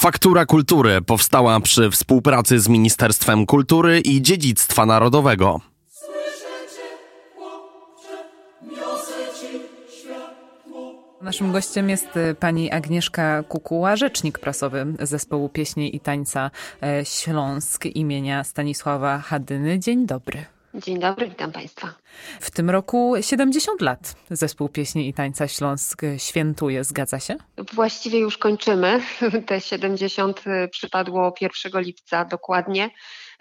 Faktura Kultury powstała przy współpracy z Ministerstwem Kultury i Dziedzictwa Narodowego. Naszym gościem jest y, pani Agnieszka Kukuła, rzecznik prasowy zespołu pieśni i tańca e, Śląsk imienia Stanisława Hadyny. Dzień dobry. Dzień dobry, witam Państwa. W tym roku 70 lat zespół pieśni i tańca Śląsk świętuje, zgadza się? Właściwie już kończymy. Te 70 przypadło 1 lipca dokładnie.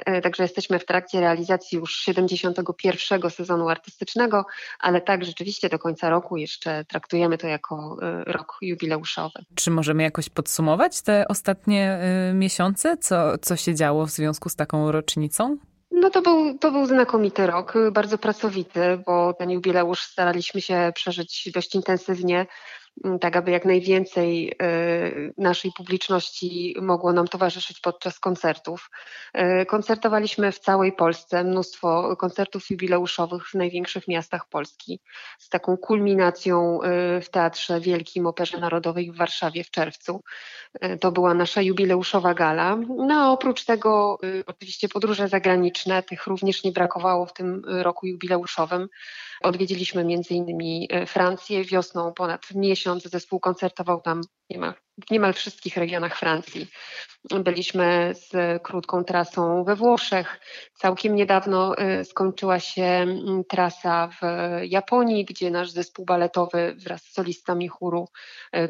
E, także jesteśmy w trakcie realizacji już 71 sezonu artystycznego, ale tak rzeczywiście do końca roku jeszcze traktujemy to jako e, rok jubileuszowy. Czy możemy jakoś podsumować te ostatnie e, miesiące? Co, co się działo w związku z taką rocznicą? No to był, to był znakomity rok, bardzo pracowity, bo ten jubileusz staraliśmy się przeżyć dość intensywnie. Tak aby jak najwięcej y, naszej publiczności mogło nam towarzyszyć podczas koncertów. Y, koncertowaliśmy w całej Polsce, mnóstwo koncertów jubileuszowych w największych miastach Polski, z taką kulminacją y, w Teatrze Wielkim Operze Narodowej w Warszawie w czerwcu. To była nasza jubileuszowa gala. No a oprócz tego oczywiście podróże zagraniczne, tych również nie brakowało w tym roku jubileuszowym. Odwiedziliśmy między innymi Francję wiosną ponad miesiąc zespół koncertował tam niemal, w niemal wszystkich regionach Francji. Byliśmy z krótką trasą we Włoszech. Całkiem niedawno y, skończyła się mm, trasa w Japonii, gdzie nasz zespół baletowy wraz z solistami chóru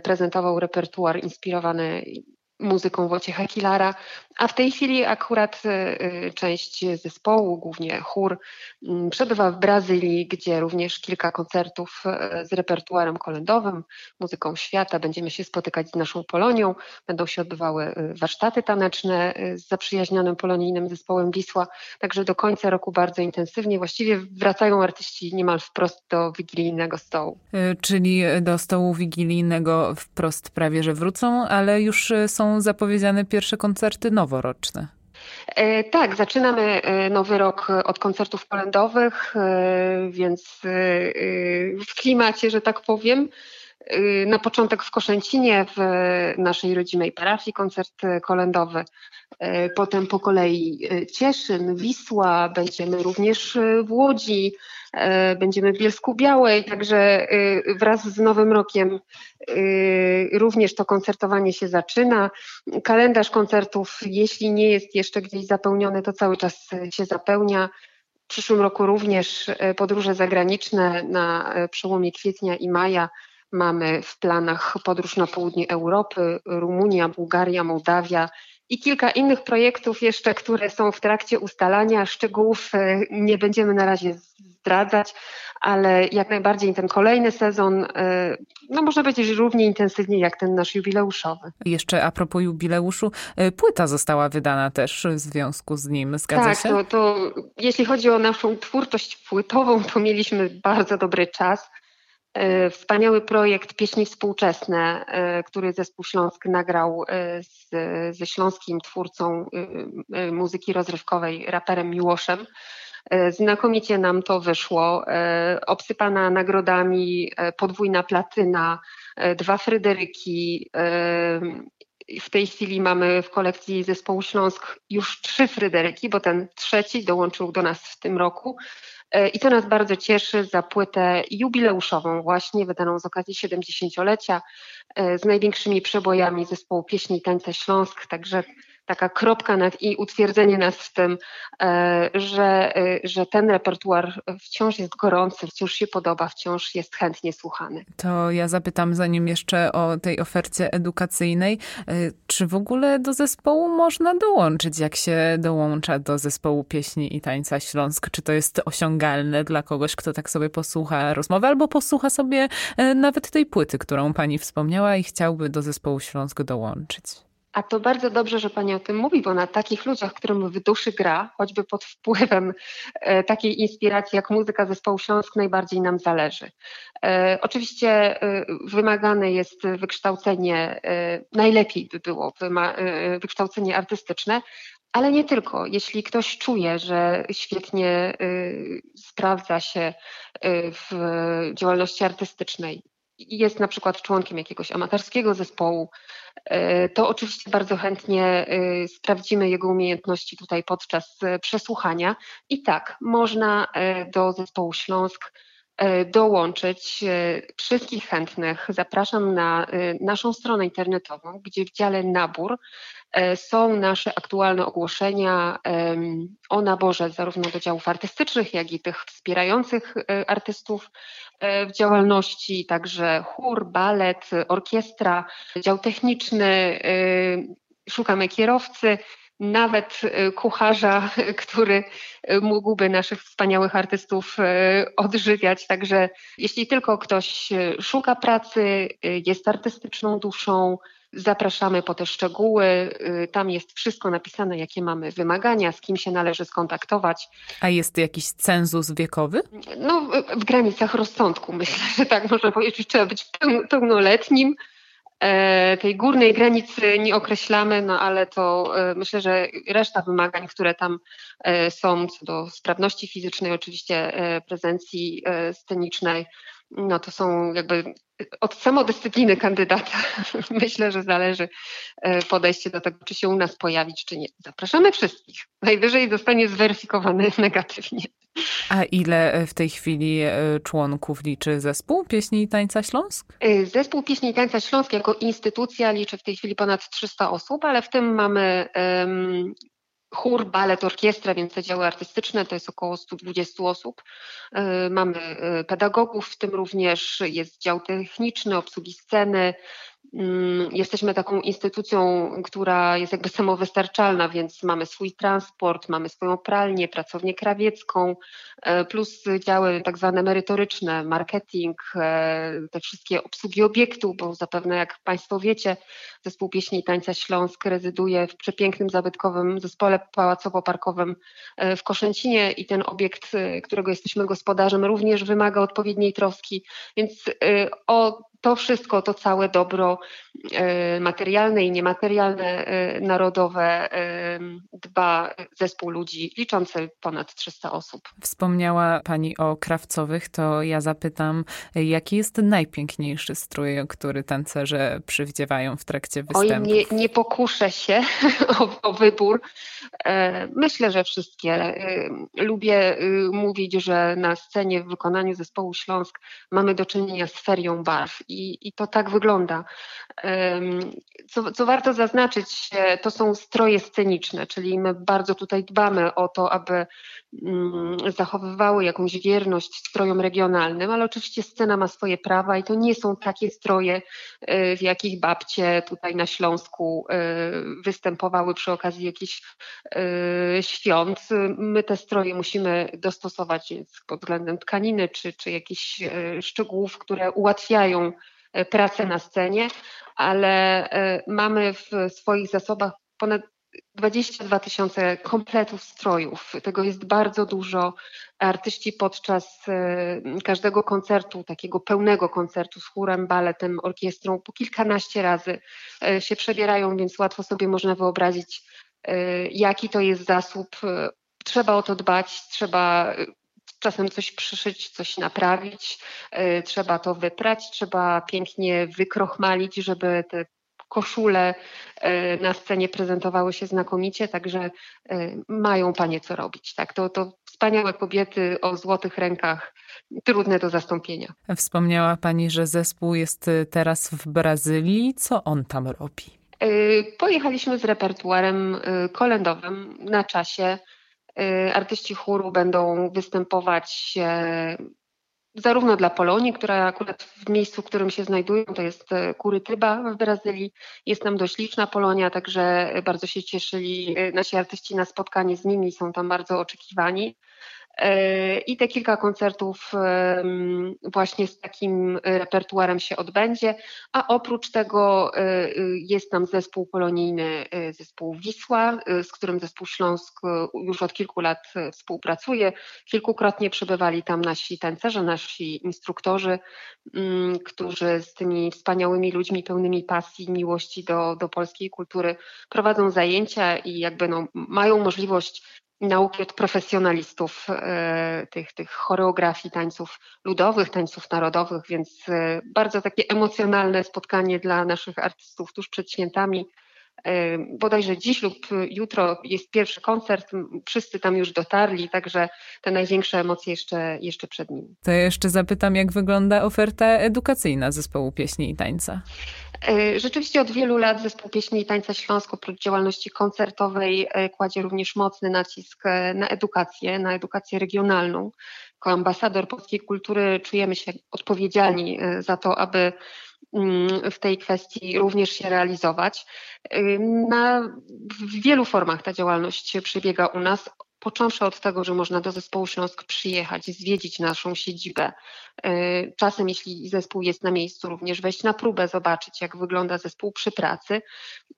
prezentował repertuar inspirowany muzyką Wojciecha Kilara, a w tej chwili akurat y, y, część zespołu, głównie chór, mm, przebywa w Brazylii, gdzie również kilka koncertów y, z repertuarem kolędowym, muzyką świata. Będziemy się spotykać z naszą Polonią, będą się odbywały warsztaty taneczne z zaprzyjaźnionym polonijnym zespołem Wisła, także do końca roku bardzo intensywnie. Właściwie wracają artyści niemal wprost do wigilijnego stołu. Czyli do stołu wigilijnego wprost prawie, że wrócą, ale już są zapowiedziane pierwsze koncerty noworoczne. E, tak, zaczynamy e, nowy rok od koncertów kolędowych, e, więc w klimacie, że tak powiem. Na początek w Koszęcinie, w naszej rodzimej parafii, koncert kolędowy. Potem po kolei Cieszyn, Wisła, będziemy również w Łodzi, będziemy w Bielsku Białej, także y, wraz z Nowym Rokiem y, również to koncertowanie się zaczyna. Kalendarz koncertów, jeśli nie jest jeszcze gdzieś zapełniony, to cały czas się zapełnia. W przyszłym roku również podróże zagraniczne na przełomie kwietnia i maja. Mamy w planach podróż na południe Europy, Rumunia, Bułgaria, Mołdawia i kilka innych projektów jeszcze, które są w trakcie ustalania. Szczegółów nie będziemy na razie zdradzać, ale jak najbardziej ten kolejny sezon, y, no można powiedzieć, równie intensywnie jak ten nasz jubileuszowy. Jeszcze a propos jubileuszu, y, płyta została wydana też w związku z nim, zgadza tak, się? Tak, no to jeśli chodzi o naszą twórczość płytową, to mieliśmy bardzo dobry czas. Y, wspaniały projekt Pieśni Współczesne, który zespół Śląsk nagrał z, ze śląskim twórcą muzyki rozrywkowej, raperem Miłoszem. E, znakomicie nam to wyszło. E, obsypana nagrodami, e, podwójna platyna, dwa Fryderyki. W tej chwili mamy w kolekcji zespołu Śląsk już trzy Fryderyki, bo ten trzeci dołączył do nas w tym roku. I to nas bardzo cieszy za płytę jubileuszową, właśnie wydaną z okazji 70-lecia, z największymi przebojami zespołu pieśni i tańca Śląsk. Także taka kropka nad i utwierdzenie nas w tym, e, że, e, że ten repertuar wciąż jest gorący, wciąż się podoba, wciąż jest chętnie słuchany. To ja zapytam zanim jeszcze o tej ofercie edukacyjnej, e, czy w ogóle do zespołu można dołączyć, jak się dołącza do zespołu pieśni i tańca Śląsk? Czy to jest osiągalne dla kogoś, kto tak sobie posłucha rozmowy albo posłucha sobie nawet tej płyty, którą pani wspomniała i chciałby do zespołu Śląsk dołączyć? A to bardzo dobrze, że Pani o tym mówi, bo na takich ludziach, którym w duszy gra, choćby pod wpływem e, takiej inspiracji jak muzyka zespołu Śląsk, najbardziej nam zależy. E, oczywiście e, wymagane jest wykształcenie, e, najlepiej by było wyma, e, wykształcenie artystyczne, ale nie tylko. Jeśli ktoś czuje, że świetnie e, sprawdza się w działalności artystycznej, jest na przykład członkiem jakiegoś amatorskiego zespołu, to oczywiście bardzo chętnie sprawdzimy jego umiejętności tutaj podczas przesłuchania. I tak, można do zespołu Śląsk dołączyć wszystkich chętnych. Zapraszam na naszą stronę internetową, gdzie w dziale nabór E, są nasze aktualne ogłoszenia o naborze zarówno do działów artystycznych, jak i tych wspierających e, artystów e, w działalności, także chór, balet, orkiestra, dział techniczny, szukamy kierowcy, nawet kucharza, który mógłby naszych wspaniałych artystów odżywiać. Także jeśli tylko ktoś szuka pracy, jest artystyczną duszą, Zapraszamy po te szczegóły. Y, tam jest wszystko napisane, jakie mamy wymagania, z kim się należy skontaktować. A jest jakiś cenzus wiekowy? No, w granicach rozsądku myślę, że tak można powiedzieć. Trzeba być pełnoletnim. E, tej górnej granicy nie określamy, no ale to e, myślę, że reszta wymagań, które tam e, są co do sprawności fizycznej, oczywiście prezencji scenicznej, no to są jakby od samodyscypliny kandydata myślę, że zależy e, podejście do tego, czy się u nas pojawić, czy nie. Zapraszamy wszystkich. Najwyżej zostanie zweryfikowany negatywnie. A ile e, w tej chwili e, członków liczy zespół Pieśni i Tańca Śląsk? Zespół Pieśni i Tańca Śląsk jako instytucja liczy w tej chwili ponad 300 osób, ale w tym mamy um, chór, balet, orkiestra, więc te działy artystyczne to jest około 120 osób. E, mamy e, pedagogów, w tym również jest dział techniczny, obsługi sceny, jesteśmy taką instytucją, która jest jakby samowystarczalna, więc mamy swój transport, mamy swoją pralnię, pracownię krawiecką, e, plus działy tak zwane merytoryczne, marketing, e, te wszystkie obsługi obiektu, bo zapewne jak Państwo wiecie, zespół pieśni i tańca Śląsk rezyduje w przepięknym, zabytkowym zespole pałacowo-parkowym e, w Koszęcinie i ten obiekt, którego jesteśmy gospodarzem, również wymaga odpowiedniej troski, więc o to wszystko, to całe dobro e, materialne i niematerialne, e, narodowe e, dba zespół ludzi liczący ponad 300 osób. Wspomniała Pani o krawcowych, to ja zapytam, jaki jest najpiękniejszy strój, który tancerze przywdziewają w trakcie występów? Oj, nie, nie pokuszę się o, o wybór. Myślę, że wszystkie. Lubię mówić, że na scenie w wykonaniu zespołu Śląsk mamy do czynienia z ferią barw i, i to tak wygląda. Co, co warto zaznaczyć, e, to są stroje sceniczne, czyli my bardzo tutaj dbamy o to, aby mm, zachowywały jakąś wierność strojom regionalnym, ale oczywiście scena ma swoje prawa i to nie są takie stroje, e, w jakich babcie tutaj na Śląsku e, występowały przy okazji jakichś świąt. My te stroje musimy dostosować pod względem tkaniny czy, czy jakichś szczegółów, które ułatwiają pracę na scenie, ale e, mamy w swoich zasobach ponad 22 tysiące kompletów strojów. Tego jest bardzo dużo. Artyści podczas e, każdego koncertu, takiego pełnego koncertu z chórem, baletem, orkiestrą, po kilkanaście razy się przebierają, więc łatwo sobie można wyobrazić, jaki to jest zasób. Trzeba o to dbać, trzeba czasem coś przyszyć, coś naprawić, e, trzeba to wyprać, trzeba pięknie wykrochmalić, żeby te koszule e, na scenie prezentowały się znakomicie, także e, mają panie co robić. Tak? To, to wspaniałe kobiety o złotych rękach, trudne do zastąpienia. Wspomniała pani, że zespół jest teraz w Brazylii. Co on tam robi? Pojechaliśmy z repertuarem kolendowym na czasie. Y, artyści chóru będą występować zarówno dla Polonii, która akurat w miejscu, w którym się znajdują, to jest y, Kurytyba w Brazylii. Jest tam dość liczna Polonia, także bardzo się cieszyli y, nasi artyści na spotkanie z nimi, są tam bardzo oczekiwani. I te kilka koncertów właśnie z takim repertuarem się odbędzie, a oprócz tego e, e, jest tam zespół polonijny, e, zespół Wisła, z którym zespół Śląsk już od kilku lat współpracuje. Kilkukrotnie przybywali tam nasi tancerze, nasi instruktorzy, którzy z tymi wspaniałymi ludźmi pełnymi pasji, miłości do, do polskiej kultury prowadzą zajęcia i jakby no, mają możliwość nauki od profesjonalistów tych, tych choreografii tańców ludowych, tańców narodowych, więc bardzo takie emocjonalne spotkanie dla naszych artystów tuż przed świętami bodajże dziś lub jutro jest pierwszy koncert, wszyscy tam już dotarli, także te największe emocje jeszcze, jeszcze przed nimi. To jeszcze zapytam, jak wygląda oferta edukacyjna zespołu pieśni i tańca? E, rzeczywiście od wielu lat zespół pieśni i tańca Śląsko oprócz działalności koncertowej e, kładzie również mocny nacisk e, na edukację, na edukację regionalną. Jako ambasador polskiej kultury czujemy się odpowiedzialni za to, aby w tej kwestii również się realizować. Na, w wielu formach ta działalność przebiega u nas począwszy od tego, że można do zespołu Śląsk przyjechać, zwiedzić naszą siedzibę. Y, czasem, jeśli zespół jest na miejscu, również wejść na próbę, zobaczyć, jak wygląda zespół przy pracy.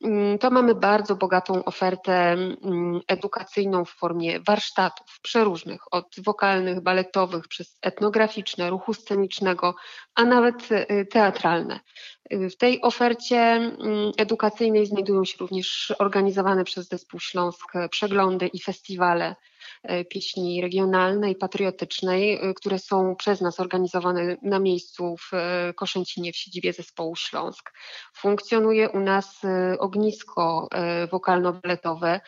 Mm, to mamy bardzo bogatą ofertę mm, edukacyjną w formie warsztatów przeróżnych, od wokalnych, baletowych, przez etnograficzne, ruchu scenicznego, a nawet y, teatralne. W tej ofercie mm, edukacyjnej znajdują się również organizowane przez Zespół Śląsk przeglądy i festiwale pieśni regionalnej, patriotycznej, e, które są przez nas organizowane na miejscu w e, Koszęcinie w siedzibie Zespołu Śląsk. Funkcjonuje u nas ognisko wokalno-baletowe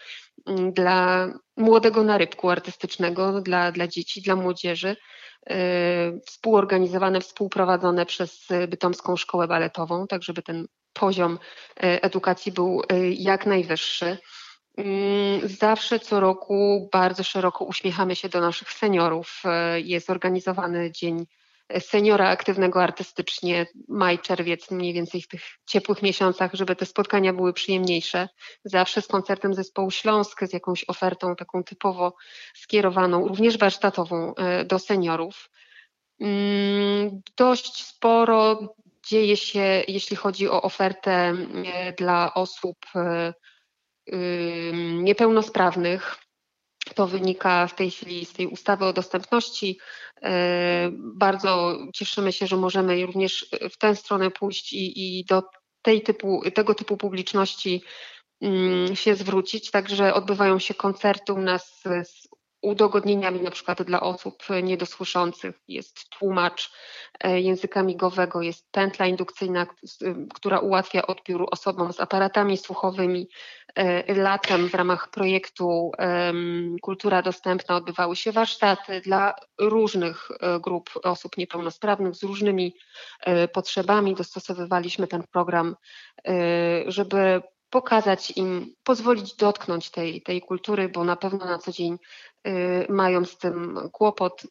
mm, dla młodego narybku artystycznego, dla, dla dzieci, dla młodzieży współorganizowane, współprowadzone przez Bytomską Szkołę Baletową, tak żeby ten poziom edukacji był jak najwyższy. Mm, zawsze co roku bardzo szeroko uśmiechamy się do naszych seniorów. E, jest organizowany Dzień Seniora Aktywnego Artystycznie, maj, czerwiec, mniej więcej w tych ciepłych miesiącach, żeby te spotkania były przyjemniejsze. Zawsze z koncertem zespołu Śląsk, z jakąś ofertą taką typowo skierowaną, również warsztatową e, do seniorów. Mm, dość sporo dzieje się, jeśli chodzi o ofertę e, dla osób niepełnosprawnych. To wynika w tej z tej ustawy o dostępności. E, bardzo cieszymy się, że możemy również w tę stronę pójść i, i do tej typu, tego typu publiczności się zwrócić. Także odbywają się koncerty u nas z udogodnieniami na przykład dla osób niedosłyszących. Jest tłumacz e, języka migowego, jest pętla indukcyjna, która ułatwia odbiór osobom z aparatami słuchowymi. E, latem w ramach projektu Kultura Dostępna odbywały się warsztaty dla różnych e, grup osób niepełnosprawnych z różnymi potrzebami. Dostosowywaliśmy ten program, żeby pokazać im, pozwolić dotknąć tej, tej kultury, bo na pewno na co dzień mają z tym kłopot.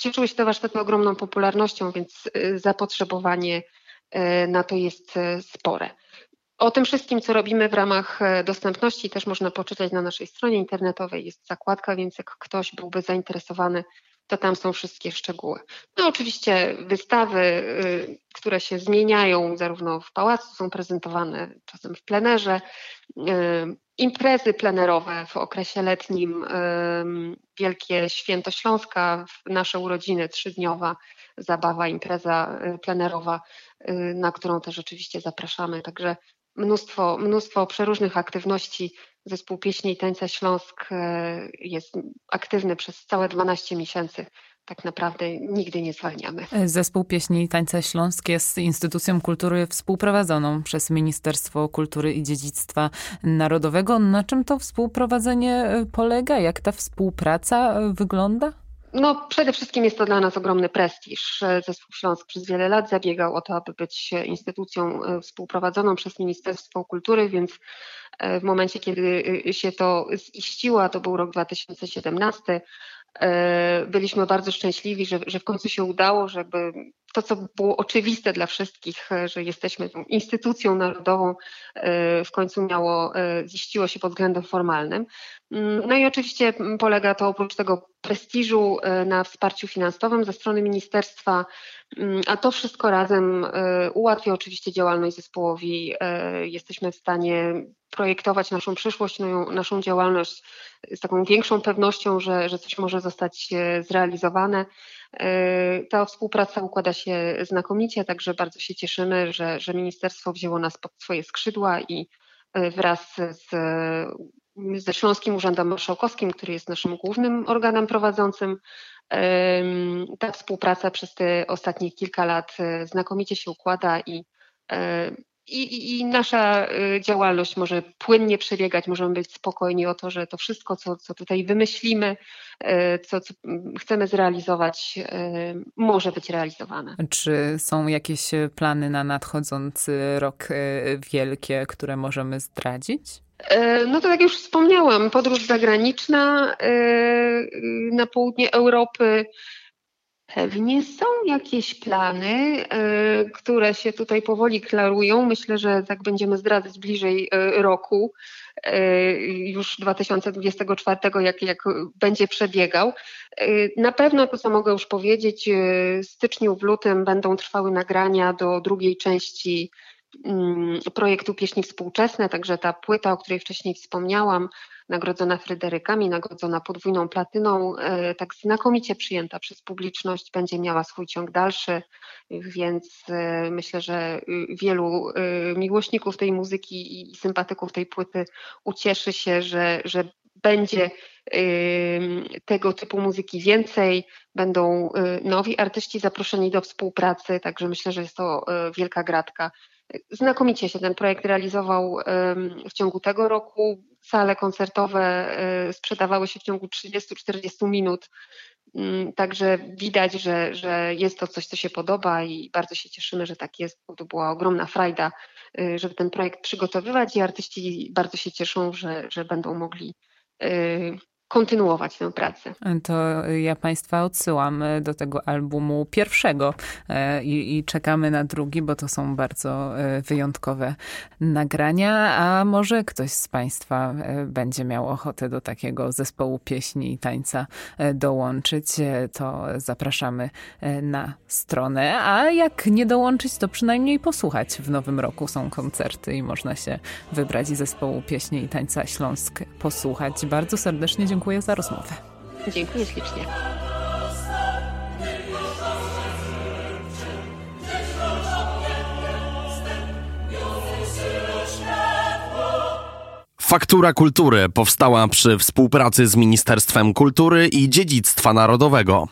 Cieszyły się te warsztaty ogromną popularnością, więc zapotrzebowanie na to jest spore. O tym wszystkim, co robimy w ramach dostępności, też można poczytać na naszej stronie internetowej. Jest zakładka, więc jak ktoś byłby zainteresowany to tam są wszystkie szczegóły. No oczywiście wystawy, y, które się zmieniają zarówno w pałacu, są prezentowane czasem w plenerze, y, imprezy plenerowe w okresie letnim, y, Wielkie Święto Śląska, nasze urodziny trzydniowa zabawa, impreza plenerowa, na którą też oczywiście zapraszamy. Także mnóstwo, mnóstwo przeróżnych aktywności Zespół Pieśni i Tańca Śląsk e, jest aktywny przez całe 12 miesięcy. Tak naprawdę nigdy nie zwalniamy. Zespół Pieśni i Tańca Śląsk jest instytucją kultury współprowadzoną przez Ministerstwo Kultury i Dziedzictwa Narodowego. Na czym to współprowadzenie e, polega? Jak ta współpraca e, wygląda? No, przede wszystkim jest to dla nas ogromny prestiż. Zespół Śląsk przez wiele lat zabiegał o to, aby być instytucją współprowadzoną przez Ministerstwo Kultury, więc E, w momencie, kiedy y, się to ziściło, a to był rok 2017, e, byliśmy bardzo szczęśliwi, że, że w końcu się udało, żeby to, co było oczywiste dla wszystkich, e, że jesteśmy tą instytucją narodową, w końcu miało, ziściło się pod względem formalnym. Mm, no i oczywiście polega to oprócz tego prestiżu na wsparciu finansowym ze strony ministerstwa, mm, a to wszystko razem ułatwia oczywiście działalność zespołowi. Jesteśmy w stanie projektować naszą przyszłość, no, naszą działalność z taką większą pewnością, że, że coś może zostać e, zrealizowane. E, ta współpraca układa się znakomicie, także bardzo się cieszymy, że, że ministerstwo wzięło nas pod swoje skrzydła i e, wraz z ze Śląskim Urzędem Marszałkowskim, który jest naszym głównym organem prowadzącym. Ta współpraca przez te ostatnie kilka lat znakomicie się układa i i, I, nasza y, działalność może płynnie przebiegać, możemy być spokojni o to, że to wszystko, co, co tutaj wymyślimy, y, co, co chcemy zrealizować, y, może być realizowane. Czy są jakieś plany na nadchodzący rok wielkie, które możemy zdradzić? No to jak już wspomniałam, podróż zagraniczna na południe Europy, Pewnie są jakieś plany, e, które się tutaj powoli klarują. Myślę, że tak będziemy zdradzać bliżej e, roku, e, już 2024, jak, jak będzie przebiegał. Na pewno to, co mogę już powiedzieć, w styczniu, w lutym będą trwały nagrania do drugiej części projektu Pieśni Współczesne, także ta płyta, o której wcześniej wspomniałam, nagrodzona Fryderykami, nagrodzona podwójną platyną, e, tak znakomicie przyjęta przez publiczność, będzie miała swój ciąg dalszy, więc e, myślę, że wielu e, miłośników tej muzyki i sympatyków tej płyty ucieszy się, że, że będzie tego typu muzyki więcej, będą nowi artyści zaproszeni do współpracy, także myślę, że jest to wielka gratka. Znakomicie się ten projekt realizował w ciągu tego roku. Sale koncertowe y, sprzedawały się w ciągu 30-40 minut. Mm, także widać, że, że jest to coś, co się podoba i bardzo się cieszymy, że tak jest, bo to była ogromna frajda, y, żeby ten projekt przygotowywać i artyści bardzo się cieszą, że, że będą mogli y, kontynuować tę pracę. To ja Państwa odsyłam e, do tego albumu pierwszego e, i, i, czekamy na drugi, bo to są bardzo e, wyjątkowe nagrania, a może ktoś z Państwa będzie miał ochotę do takiego zespołu pieśni i tańca dołączyć, to zapraszamy na stronę, a jak nie dołączyć, to przynajmniej posłuchać. W nowym roku są koncerty i można się wybrać i zespołu pieśni i tańca Śląsk posłuchać. Bardzo serdecznie dziękuję dziękuję za rozmowę. Dziękuję ślicznie. Faktura Kultury powstała przy współpracy z Ministerstwem Kultury i Dziedzictwa Narodowego.